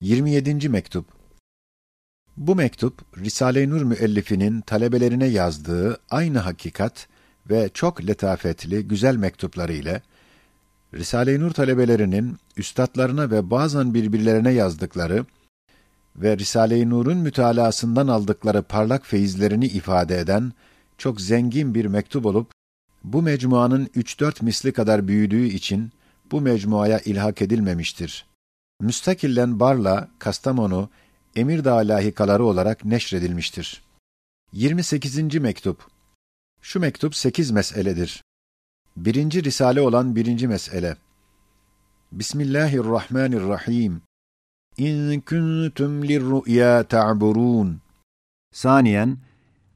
27. mektup. Bu mektup Risale-i Nur müellifinin talebelerine yazdığı aynı hakikat ve çok letafetli güzel mektupları ile Risale-i Nur talebelerinin üstadlarına ve bazen birbirlerine yazdıkları ve Risale-i Nur'un mütalasından aldıkları parlak feyizlerini ifade eden çok zengin bir mektup olup bu mecmuanın üç dört misli kadar büyüdüğü için bu mecmuaya ilhak edilmemiştir. Müstakillen Barla, Kastamonu, Emirdağ lahikaları olarak neşredilmiştir. 28. mektup Şu mektup sekiz meseledir. Birinci risale olan birinci mesele. Bismillahirrahmanirrahim. İn kuntum lirru'ya ta'burun. Saniyen,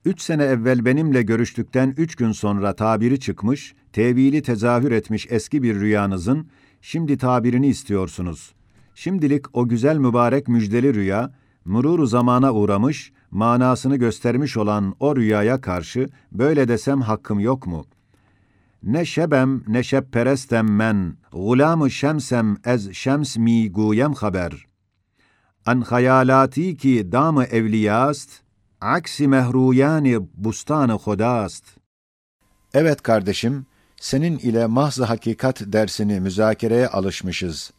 üç sene evvel benimle görüştükten üç gün sonra tabiri çıkmış, tevili tezahür etmiş eski bir rüyanızın, şimdi tabirini istiyorsunuz. Şimdilik o güzel mübarek müjdeli rüya, mururu zamana uğramış, manasını göstermiş olan o rüyaya karşı böyle desem hakkım yok mu? Ne şebem ne şebperestem men, gulam-ı şemsem ez şems mi guyem haber. An hayalati ki dam-ı evliyast, aksi mehruyani bustanı hodast. Evet kardeşim, senin ile mahz hakikat dersini müzakereye alışmışız.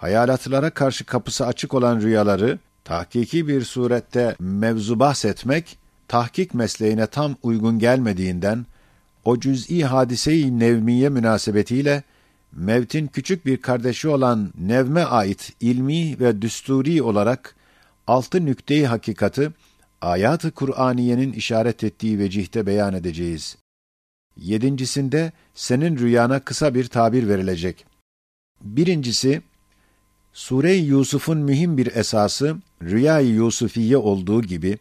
Hayalatlara karşı kapısı açık olan rüyaları, tahkiki bir surette mevzu bahsetmek, tahkik mesleğine tam uygun gelmediğinden, o cüz'i hadise-i nevmiye münasebetiyle, mevtin küçük bir kardeşi olan nevme ait ilmi ve düsturi olarak, altı nükte-i hakikati, ayat-ı Kur'aniyenin işaret ettiği vecihte beyan edeceğiz. Yedincisinde, senin rüyana kısa bir tabir verilecek. Birincisi, Sure-i Yusuf'un mühim bir esası, Rüya-i Yusufiye olduğu gibi,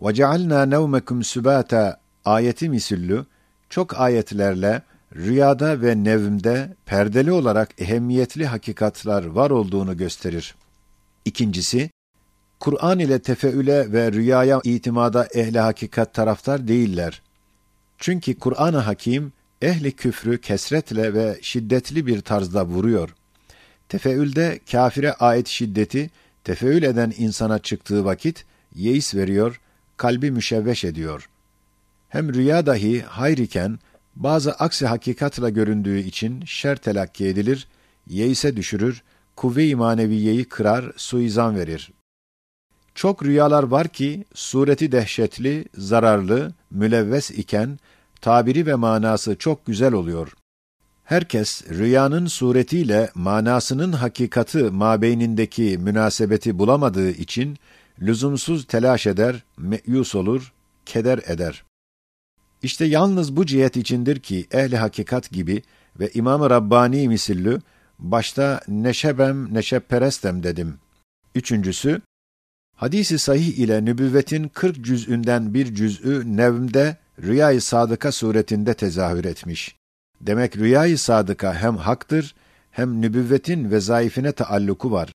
وَجَعَلْنَا نَوْمَكُمْ سُبَاتًا ayeti misüllü, çok ayetlerle rüyada ve nevmde perdeli olarak ehemmiyetli hakikatlar var olduğunu gösterir. İkincisi, Kur'an ile tefeüle ve rüyaya itimada ehli hakikat taraftar değiller. Çünkü Kur'an-ı Hakim, ehli küfrü kesretle ve şiddetli bir tarzda vuruyor. Tefeülde kafire ait şiddeti, tefeül eden insana çıktığı vakit, yeis veriyor, kalbi müşevveş ediyor. Hem rüya dahi hayr iken, bazı aksi hakikatla göründüğü için şer telakki edilir, yeise düşürür, kuvve-i maneviyeyi kırar, suizan verir. Çok rüyalar var ki, sureti dehşetli, zararlı, mülevves iken, tabiri ve manası çok güzel oluyor. Herkes rüyanın suretiyle manasının hakikati mabeynindeki münasebeti bulamadığı için lüzumsuz telaş eder, meyus olur, keder eder. İşte yalnız bu cihet içindir ki ehli hakikat gibi ve İmam-ı Rabbani misillü başta neşebem neşepperestem dedim. Üçüncüsü, hadisi sahih ile nübüvvetin 40 cüz'ünden bir cüz'ü nevmde rüyayı sadıka suretinde tezahür etmiş. Demek rüyayı sadıka hem haktır, hem nübüvvetin vezaifine taalluku var.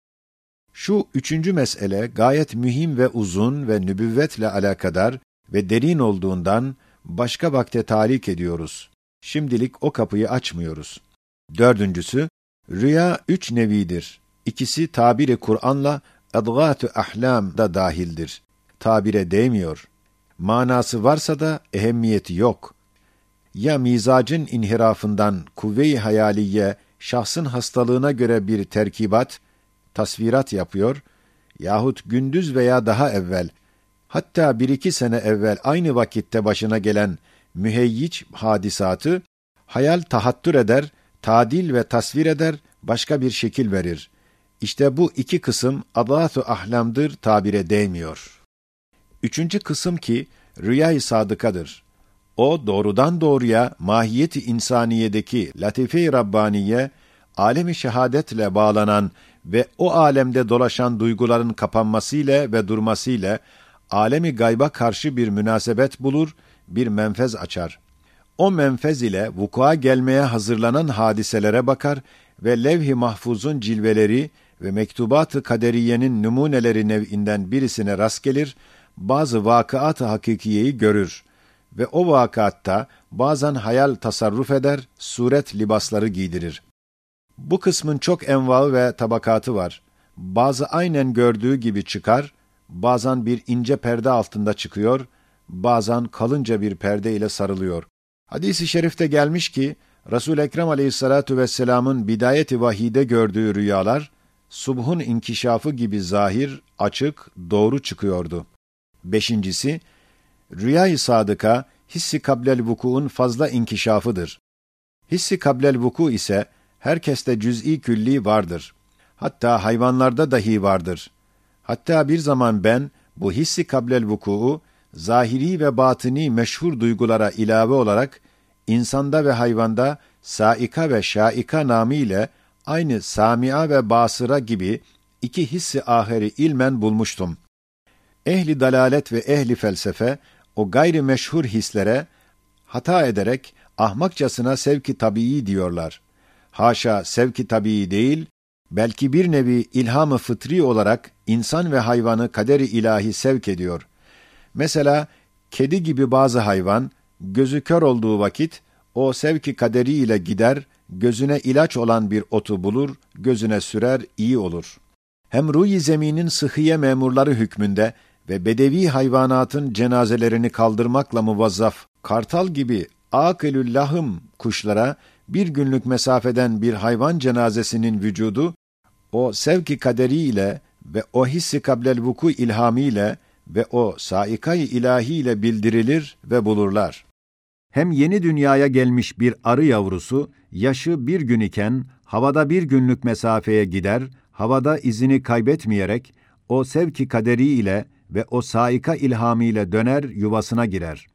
Şu üçüncü mesele gayet mühim ve uzun ve nübüvvetle alakadar ve derin olduğundan başka vakte talik ediyoruz. Şimdilik o kapıyı açmıyoruz. Dördüncüsü, rüya üç nevidir. İkisi tabiri Kur'an'la adgâtu ahlam da dahildir. Tabire değmiyor. Manası varsa da ehemmiyeti yok. Ya mizacın inhirafından kuvve-i hayaliye şahsın hastalığına göre bir terkibat, tasvirat yapıyor yahut gündüz veya daha evvel hatta bir iki sene evvel aynı vakitte başına gelen müheyyiç hadisatı hayal tahattür eder, tadil ve tasvir eder, başka bir şekil verir. İşte bu iki kısım adatu ahlamdır tabire değmiyor. Üçüncü kısım ki rüyayı sadıkadır. O doğrudan doğruya mahiyeti insaniyedeki latife-i rabbaniye, alemi şehadetle bağlanan ve o alemde dolaşan duyguların kapanmasıyla ve durmasıyla alemi gayba karşı bir münasebet bulur, bir menfez açar. O menfez ile vukua gelmeye hazırlanan hadiselere bakar ve levh-i mahfuzun cilveleri ve mektubat-ı kaderiyenin numuneleri nev'inden birisine rast gelir, bazı vakıat-ı hakikiyeyi görür ve o vakatta bazen hayal tasarruf eder, suret libasları giydirir. Bu kısmın çok envaı ve tabakatı var. bazı aynen gördüğü gibi çıkar, bazen bir ince perde altında çıkıyor, bazen kalınca bir perde ile sarılıyor. Hadis-i şerifte gelmiş ki, Resul Ekrem Aleyhissalatu vesselam'ın bidayeti vahide gördüğü rüyalar subhun inkişafı gibi zahir, açık, doğru çıkıyordu. Beşincisi, rüyayı sadıka hissi kablel vukuun fazla inkişafıdır. Hissi kablel vuku ise herkeste cüz'i külli vardır. Hatta hayvanlarda dahi vardır. Hatta bir zaman ben bu hissi kablel vuku'u zahiri ve batini meşhur duygulara ilave olarak insanda ve hayvanda saika ve şaika namı ile aynı samia ve basıra gibi iki hissi aheri ilmen bulmuştum. Ehli dalalet ve ehli felsefe o gayri meşhur hislere hata ederek ahmakçasına sevki tabii diyorlar. Haşa sevki tabii değil, belki bir nevi ilhamı fıtri olarak insan ve hayvanı kaderi ilahi sevk ediyor. Mesela kedi gibi bazı hayvan gözü kör olduğu vakit o sevki kaderiyle gider, gözüne ilaç olan bir otu bulur, gözüne sürer, iyi olur. Hem ruyi zeminin sıhhiye memurları hükmünde ve bedevi hayvanatın cenazelerini kaldırmakla muvazzaf, kartal gibi akılül lahım kuşlara bir günlük mesafeden bir hayvan cenazesinin vücudu, o sevki kaderiyle ve o hissi kablel vuku ilhamiyle ve o saikayı ilahiyle bildirilir ve bulurlar. Hem yeni dünyaya gelmiş bir arı yavrusu, yaşı bir gün iken havada bir günlük mesafeye gider, havada izini kaybetmeyerek o sevki kaderiyle ve o saika ilhamiyle döner yuvasına girer.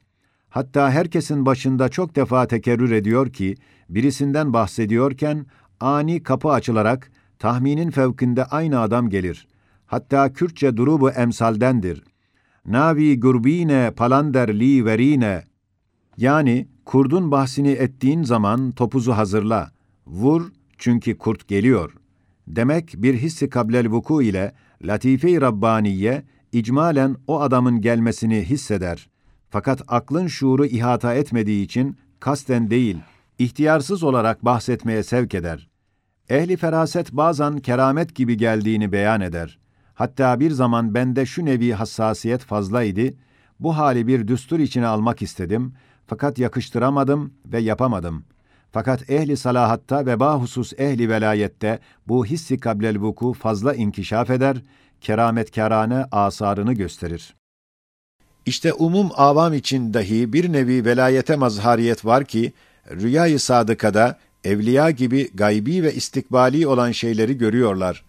Hatta herkesin başında çok defa tekerrür ediyor ki, birisinden bahsediyorken ani kapı açılarak tahminin fevkinde aynı adam gelir. Hatta Kürtçe durubu emsaldendir. Navi gurbine palander li verine yani kurdun bahsini ettiğin zaman topuzu hazırla. Vur çünkü kurt geliyor. Demek bir hissi kablel vuku ile latife-i Rabbaniye icmalen o adamın gelmesini hisseder. Fakat aklın şuuru ihata etmediği için kasten değil, ihtiyarsız olarak bahsetmeye sevk eder. Ehli feraset bazen keramet gibi geldiğini beyan eder. Hatta bir zaman bende şu nevi hassasiyet fazlaydı, bu hali bir düstur içine almak istedim, fakat yakıştıramadım ve yapamadım. Fakat ehli salahatta ve bahusus ehli velayette bu hissi kablel vuku fazla inkişaf eder, kerametkârane asarını gösterir. İşte umum avam için dahi bir nevi velayete mazhariyet var ki, rüyayı sadıkada evliya gibi gaybi ve istikbali olan şeyleri görüyorlar.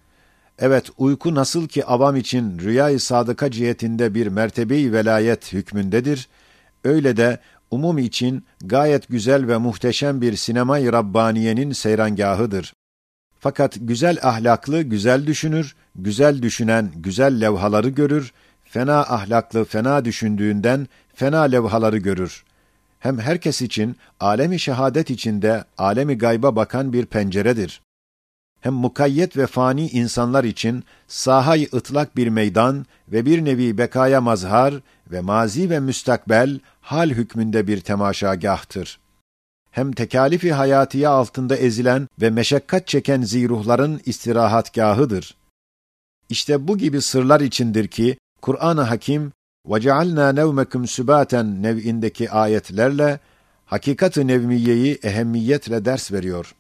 Evet, uyku nasıl ki avam için rüyayı sadıka cihetinde bir mertebeyi velayet hükmündedir, öyle de umum için gayet güzel ve muhteşem bir sinemayı Rabbaniye'nin seyrangahıdır. Fakat güzel ahlaklı güzel düşünür, güzel düşünen güzel levhaları görür, fena ahlaklı fena düşündüğünden fena levhaları görür. Hem herkes için alemi şehadet içinde alemi gayba bakan bir penceredir. Hem mukayyet ve fani insanlar için sahayı ıtlak bir meydan ve bir nevi bekaya mazhar ve mazi ve müstakbel hal hükmünde bir temaşagahtır Hem tekalifi hayatiye altında ezilen ve meşakkat çeken ziruhların istirahatgahıdır. İşte bu gibi sırlar içindir ki Kur'an-ı Hakim وَجَعَلْنَا نَوْمَكُمْ سُبَاتًا nev'indeki ayetlerle hakikat-ı nevmiyeyi ehemmiyetle ders veriyor.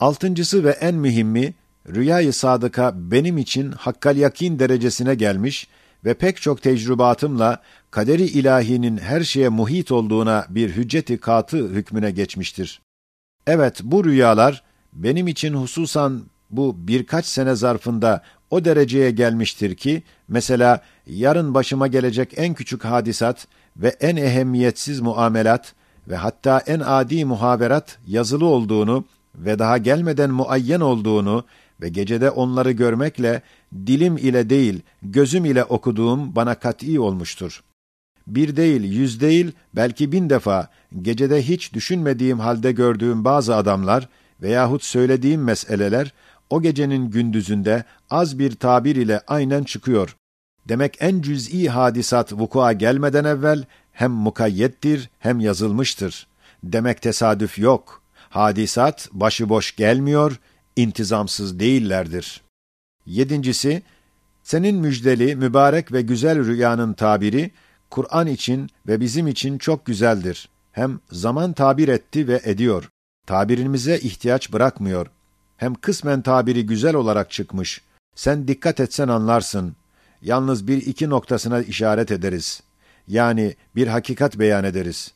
Altıncısı ve en mühimmi, rüyayı sadıka benim için hakkal yakin derecesine gelmiş ve pek çok tecrübatımla kaderi ilahinin her şeye muhit olduğuna bir hücceti katı hükmüne geçmiştir. Evet, bu rüyalar benim için hususan bu birkaç sene zarfında o dereceye gelmiştir ki, mesela yarın başıma gelecek en küçük hadisat ve en ehemmiyetsiz muamelat ve hatta en adi muhaberat yazılı olduğunu ve daha gelmeden muayyen olduğunu ve gecede onları görmekle dilim ile değil, gözüm ile okuduğum bana kat'î olmuştur. Bir değil, yüz değil, belki bin defa gecede hiç düşünmediğim halde gördüğüm bazı adamlar veyahut söylediğim meseleler o gecenin gündüzünde az bir tabir ile aynen çıkıyor. Demek en cüz'i hadisat vukua gelmeden evvel hem mukayyettir hem yazılmıştır. Demek tesadüf yok. Hadisat başıboş gelmiyor, intizamsız değillerdir. Yedincisi, senin müjdeli, mübarek ve güzel rüyanın tabiri, Kur'an için ve bizim için çok güzeldir. Hem zaman tabir etti ve ediyor. Tabirimize ihtiyaç bırakmıyor. Hem kısmen tabiri güzel olarak çıkmış. Sen dikkat etsen anlarsın. Yalnız bir iki noktasına işaret ederiz. Yani bir hakikat beyan ederiz.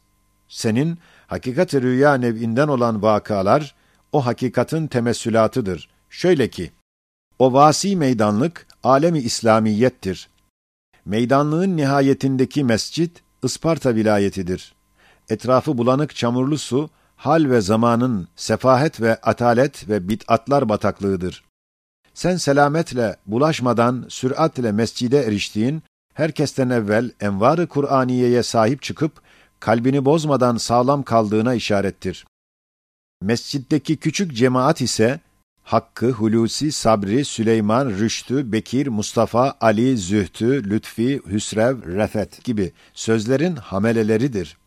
Senin hakikat-i rüya nev'inden olan vakalar, o hakikatin temessülatıdır. Şöyle ki, o vasi meydanlık, alemi İslamiyettir. Meydanlığın nihayetindeki mescit, Isparta vilayetidir. Etrafı bulanık çamurlu su, hal ve zamanın sefahet ve atalet ve bid'atlar bataklığıdır. Sen selametle, bulaşmadan, süratle mescide eriştiğin, herkesten evvel envar-ı Kur'aniye'ye sahip çıkıp, kalbini bozmadan sağlam kaldığına işarettir. Mescitteki küçük cemaat ise, Hakkı, Hulusi, Sabri, Süleyman, Rüştü, Bekir, Mustafa, Ali, Zühtü, Lütfi, Hüsrev, Refet gibi sözlerin hameleleridir.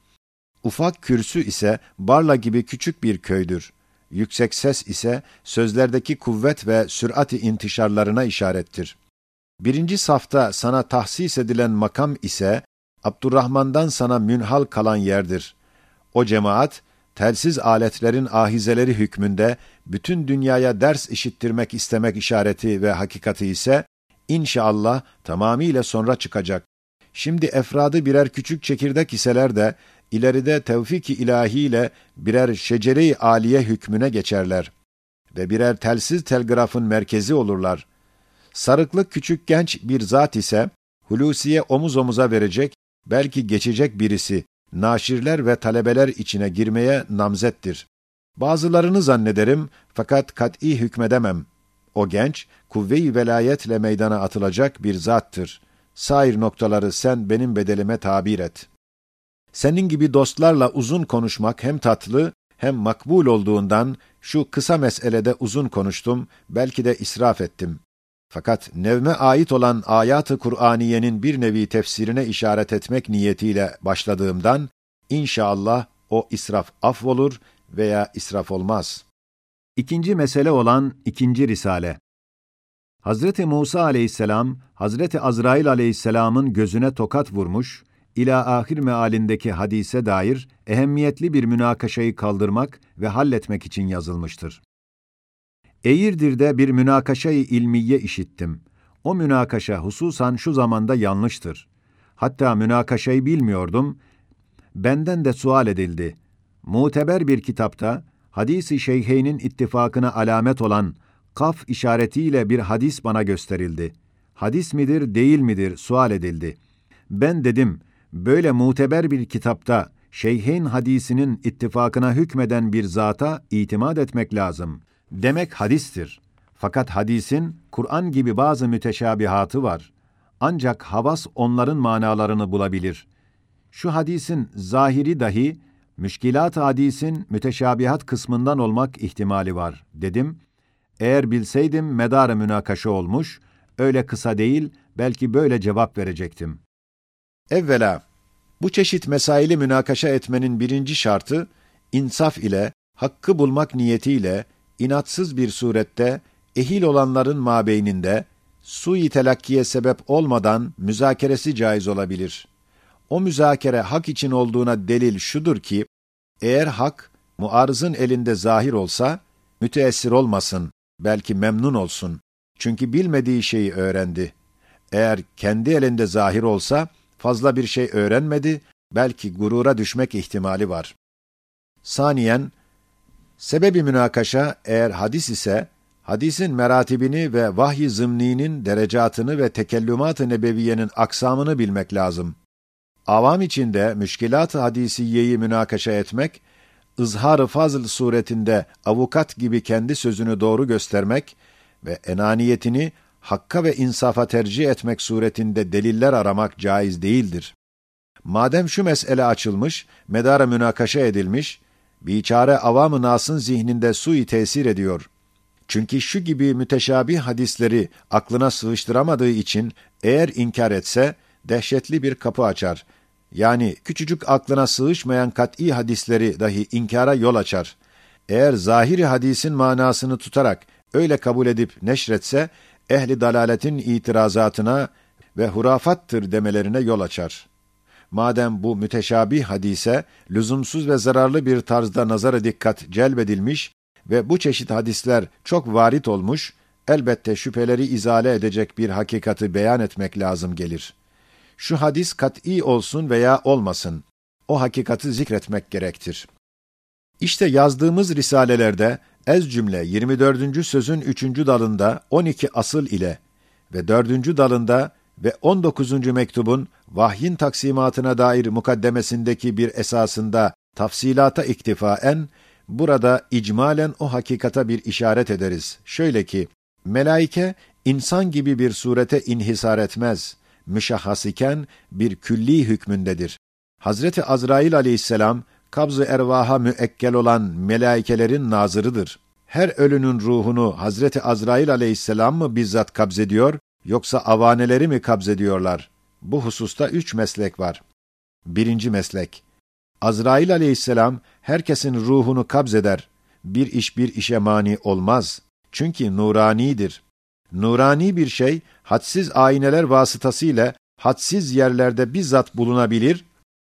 Ufak kürsü ise Barla gibi küçük bir köydür. Yüksek ses ise sözlerdeki kuvvet ve sürati intişarlarına işarettir. Birinci safta sana tahsis edilen makam ise Abdurrahman'dan sana münhal kalan yerdir. O cemaat, telsiz aletlerin ahizeleri hükmünde bütün dünyaya ders işittirmek istemek işareti ve hakikati ise inşallah tamamiyle sonra çıkacak. Şimdi efradı birer küçük çekirdek iseler de ileride tevfik-i ilahiyle birer şecere-i aliye hükmüne geçerler ve birer telsiz telgrafın merkezi olurlar. Sarıklı küçük genç bir zat ise Hulusi'ye omuz omuza verecek, belki geçecek birisi, naşirler ve talebeler içine girmeye namzettir. Bazılarını zannederim fakat kat'î hükmedemem. O genç, kuvve-i velayetle meydana atılacak bir zattır. Sair noktaları sen benim bedelime tabir et. Senin gibi dostlarla uzun konuşmak hem tatlı hem makbul olduğundan şu kısa meselede uzun konuştum, belki de israf ettim. Fakat nevme ait olan ayat-ı Kur'aniyenin bir nevi tefsirine işaret etmek niyetiyle başladığımdan inşallah o israf affolur veya israf olmaz. İkinci mesele olan ikinci risale. Hazreti Musa aleyhisselam, Hazreti Azrail aleyhisselamın gözüne tokat vurmuş, ila ahir mealindeki hadise dair ehemmiyetli bir münakaşayı kaldırmak ve halletmek için yazılmıştır. Eğirdir'de bir münakaşayı ilmiye işittim. O münakaşa hususan şu zamanda yanlıştır. Hatta münakaşayı bilmiyordum. Benden de sual edildi. Muteber bir kitapta hadisi şeyheynin ittifakına alamet olan kaf işaretiyle bir hadis bana gösterildi. Hadis midir, değil midir sual edildi. Ben dedim, böyle muteber bir kitapta şeyhin hadisinin ittifakına hükmeden bir zata itimat etmek lazım. Demek hadistir. Fakat hadisin Kur'an gibi bazı müteşabihatı var. Ancak havas onların manalarını bulabilir. Şu hadisin zahiri dahi müşkilat hadisin müteşabihat kısmından olmak ihtimali var dedim. Eğer bilseydim medarı münakaşa olmuş, öyle kısa değil, belki böyle cevap verecektim. Evvela, bu çeşit mesaili münakaşa etmenin birinci şartı, insaf ile, hakkı bulmak niyetiyle, inatsız bir surette, ehil olanların mabeyninde, sui telakkiye sebep olmadan müzakeresi caiz olabilir. O müzakere hak için olduğuna delil şudur ki, eğer hak, muarızın elinde zahir olsa, müteessir olmasın, belki memnun olsun. Çünkü bilmediği şeyi öğrendi. Eğer kendi elinde zahir olsa, fazla bir şey öğrenmedi, belki gurura düşmek ihtimali var. Saniyen, sebebi münakaşa eğer hadis ise, hadisin meratibini ve vahiy zımninin derecatını ve tekellümat-ı nebeviyenin aksamını bilmek lazım. Avam içinde müşkilat-ı hadisiyeyi münakaşa etmek, ızhar-ı fazl suretinde avukat gibi kendi sözünü doğru göstermek ve enaniyetini hakka ve insafa tercih etmek suretinde deliller aramak caiz değildir. Madem şu mesele açılmış, medara münakaşa edilmiş, biçare avam-ı nasın zihninde sui tesir ediyor. Çünkü şu gibi müteşabih hadisleri aklına sığıştıramadığı için eğer inkar etse, dehşetli bir kapı açar. Yani küçücük aklına sığışmayan kat'î hadisleri dahi inkara yol açar. Eğer zahiri hadisin manasını tutarak öyle kabul edip neşretse, ehli dalaletin itirazatına ve hurafattır demelerine yol açar. Madem bu müteşabih hadise lüzumsuz ve zararlı bir tarzda nazara dikkat celbedilmiş ve bu çeşit hadisler çok varit olmuş, elbette şüpheleri izale edecek bir hakikati beyan etmek lazım gelir. Şu hadis kat'î olsun veya olmasın, o hakikati zikretmek gerektir. İşte yazdığımız risalelerde ez cümle 24. sözün 3. dalında 12 asıl ile ve 4. dalında ve 19. mektubun vahyin taksimatına dair mukaddemesindeki bir esasında tafsilata iktifaen burada icmalen o hakikata bir işaret ederiz. Şöyle ki melaike insan gibi bir surete inhisar etmez. Müşahhas iken bir külli hükmündedir. Hazreti Azrail aleyhisselam kabz-ı ervaha müekkel olan melaikelerin nazırıdır. Her ölünün ruhunu Hazreti Azrail aleyhisselam mı bizzat kabzediyor, yoksa avaneleri mi kabzediyorlar? Bu hususta üç meslek var. Birinci meslek. Azrail aleyhisselam herkesin ruhunu kabzeder. Bir iş bir işe mani olmaz. Çünkü nuranidir. Nurani bir şey, hadsiz ayneler vasıtasıyla hadsiz yerlerde bizzat bulunabilir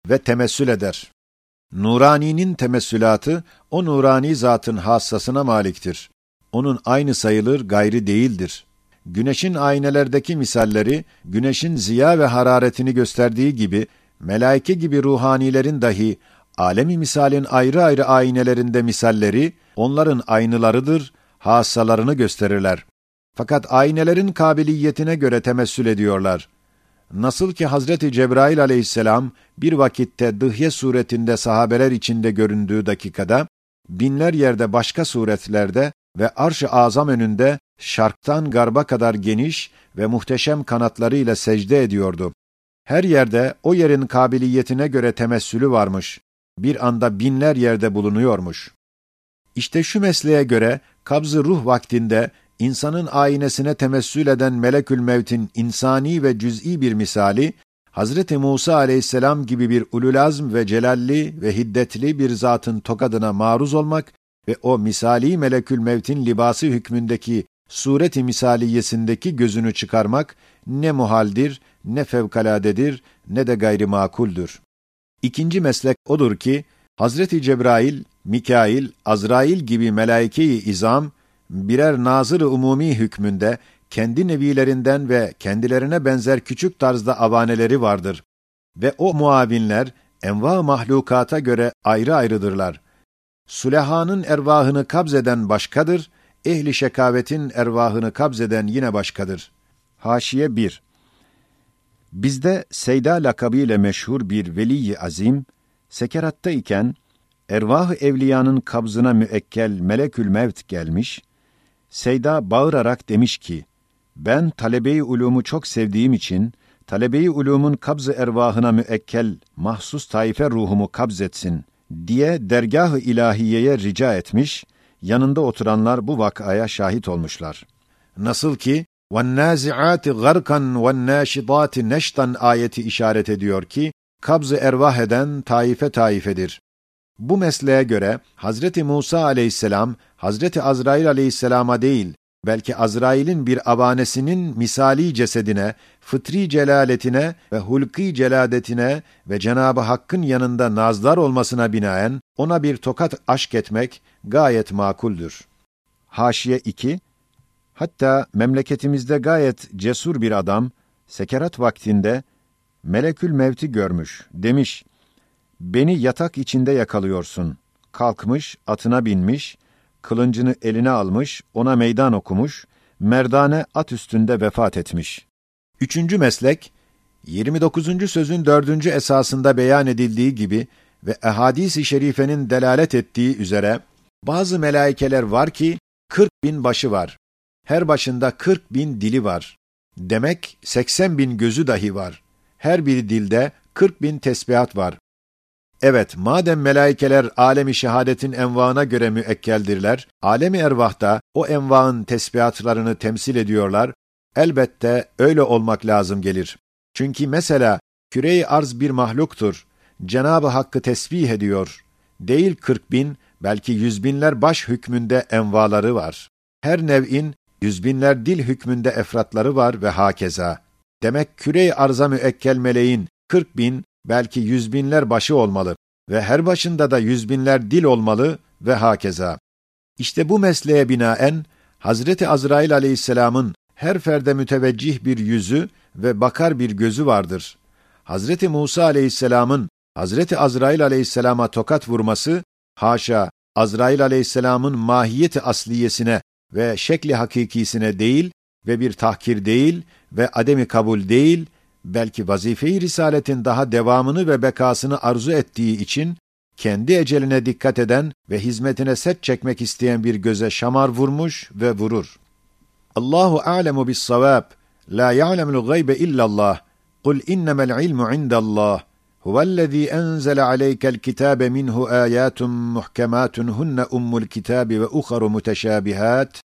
ve temessül eder. Nurani'nin temessülatı, o nurani zatın hassasına maliktir. Onun aynı sayılır, gayri değildir. Güneşin aynelerdeki misalleri, güneşin ziya ve hararetini gösterdiği gibi, melaike gibi ruhanilerin dahi, alemi misalin ayrı ayrı aynelerinde misalleri, onların aynılarıdır, hassalarını gösterirler. Fakat aynelerin kabiliyetine göre temessül ediyorlar. Nasıl ki Hazreti Cebrail aleyhisselam bir vakitte dıhye suretinde sahabeler içinde göründüğü dakikada, binler yerde başka suretlerde ve arş-ı azam önünde şarktan garba kadar geniş ve muhteşem kanatlarıyla secde ediyordu. Her yerde o yerin kabiliyetine göre temessülü varmış. Bir anda binler yerde bulunuyormuş. İşte şu mesleğe göre kabzı ruh vaktinde insanın aynesine temessül eden melekül mevtin insani ve cüz'i bir misali, Hazreti Musa aleyhisselam gibi bir ululazm ve celalli ve hiddetli bir zatın tokadına maruz olmak ve o misali melekül mevtin libası hükmündeki sureti misaliyesindeki gözünü çıkarmak ne muhaldir, ne fevkaladedir, ne de gayri makuldür. İkinci meslek odur ki, Hazreti Cebrail, Mikail, Azrail gibi melaike-i izam, birer nazır umumi hükmünde kendi nevilerinden ve kendilerine benzer küçük tarzda avaneleri vardır. Ve o muavinler enva mahlukata göre ayrı ayrıdırlar. Sulehanın ervahını kabzeden başkadır, ehli şekavetin ervahını kabzeden yine başkadır. Haşiye 1 Bizde Seyda lakabıyla meşhur bir veliyi azim, sekeratta iken, ervah-ı evliyanın kabzına müekkel melekül mevt gelmiş, Seyda bağırarak demiş ki, ben talebeyi ulumu çok sevdiğim için, talebeyi ulumun kabz-ı ervahına müekkel, mahsus taife ruhumu kabzetsin diye dergah-ı ilahiyeye rica etmiş, yanında oturanlar bu vakaya şahit olmuşlar. Nasıl ki, وَالنَّازِعَاتِ غَرْقًا وَالنَّاشِطَاتِ نَشْطًا ayeti işaret ediyor ki, kabz-ı ervah eden taife taifedir. Bu mesleğe göre Hazreti Musa aleyhisselam Hazreti Azrail aleyhisselama değil, belki Azrail'in bir avanesinin misali cesedine, fıtri celaletine ve hulki celadetine ve Cenabı Hakk'ın yanında nazlar olmasına binaen ona bir tokat aşk etmek gayet makuldür. Haşiye 2 Hatta memleketimizde gayet cesur bir adam sekerat vaktinde melekül mevti görmüş. Demiş: Beni yatak içinde yakalıyorsun. Kalkmış, atına binmiş, kılıncını eline almış, ona meydan okumuş, merdane at üstünde vefat etmiş. Üçüncü meslek, 29. sözün dördüncü esasında beyan edildiği gibi ve ehadis-i şerifenin delalet ettiği üzere, bazı melaikeler var ki, 40 bin başı var. Her başında 40 bin dili var. Demek 80 bin gözü dahi var. Her bir dilde 40 bin tesbihat var. Evet, madem melaikeler alemi şehadetin envaına göre müekkeldirler, alemi ervahta o envaın tesbihatlarını temsil ediyorlar, elbette öyle olmak lazım gelir. Çünkü mesela küre arz bir mahluktur, Cenab-ı Hakk'ı tesbih ediyor. Değil kırk bin, belki yüz binler baş hükmünde envaları var. Her nev'in yüzbinler dil hükmünde efratları var ve hakeza. Demek kürey arza müekkel meleğin 40 bin, belki yüz binler başı olmalı ve her başında da yüz binler dil olmalı ve hakeza. İşte bu mesleğe binaen Hazreti Azrail aleyhisselamın her ferde müteveccih bir yüzü ve bakar bir gözü vardır. Hazreti Musa aleyhisselamın Hazreti Azrail aleyhisselama tokat vurması, haşa Azrail aleyhisselamın mahiyeti asliyesine ve şekli hakikisine değil ve bir tahkir değil ve ademi kabul değil, belki vazife-i risaletin daha devamını ve bekasını arzu ettiği için, kendi eceline dikkat eden ve hizmetine set çekmek isteyen bir göze şamar vurmuş ve vurur. Allahu a'lemu bis savab. La ya'lemul gaybe illallah. Kul innemel ilmu indallah. Huvellezî enzele aleykel kitâbe minhu âyâtun muhkemâtun hunne ummul kitâbi ve uharu muteşâbihât.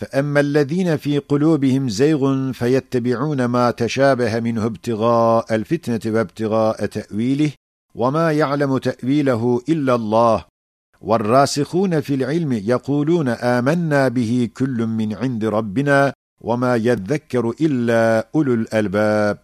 فأما الذين في قلوبهم زيغ فيتبعون ما تشابه منه ابتغاء الفتنة وابتغاء تأويله وما يعلم تأويله إلا الله. والراسخون في العلم يقولون آمنا به كل من عند ربنا وما يذكر إلا أولو الألباب.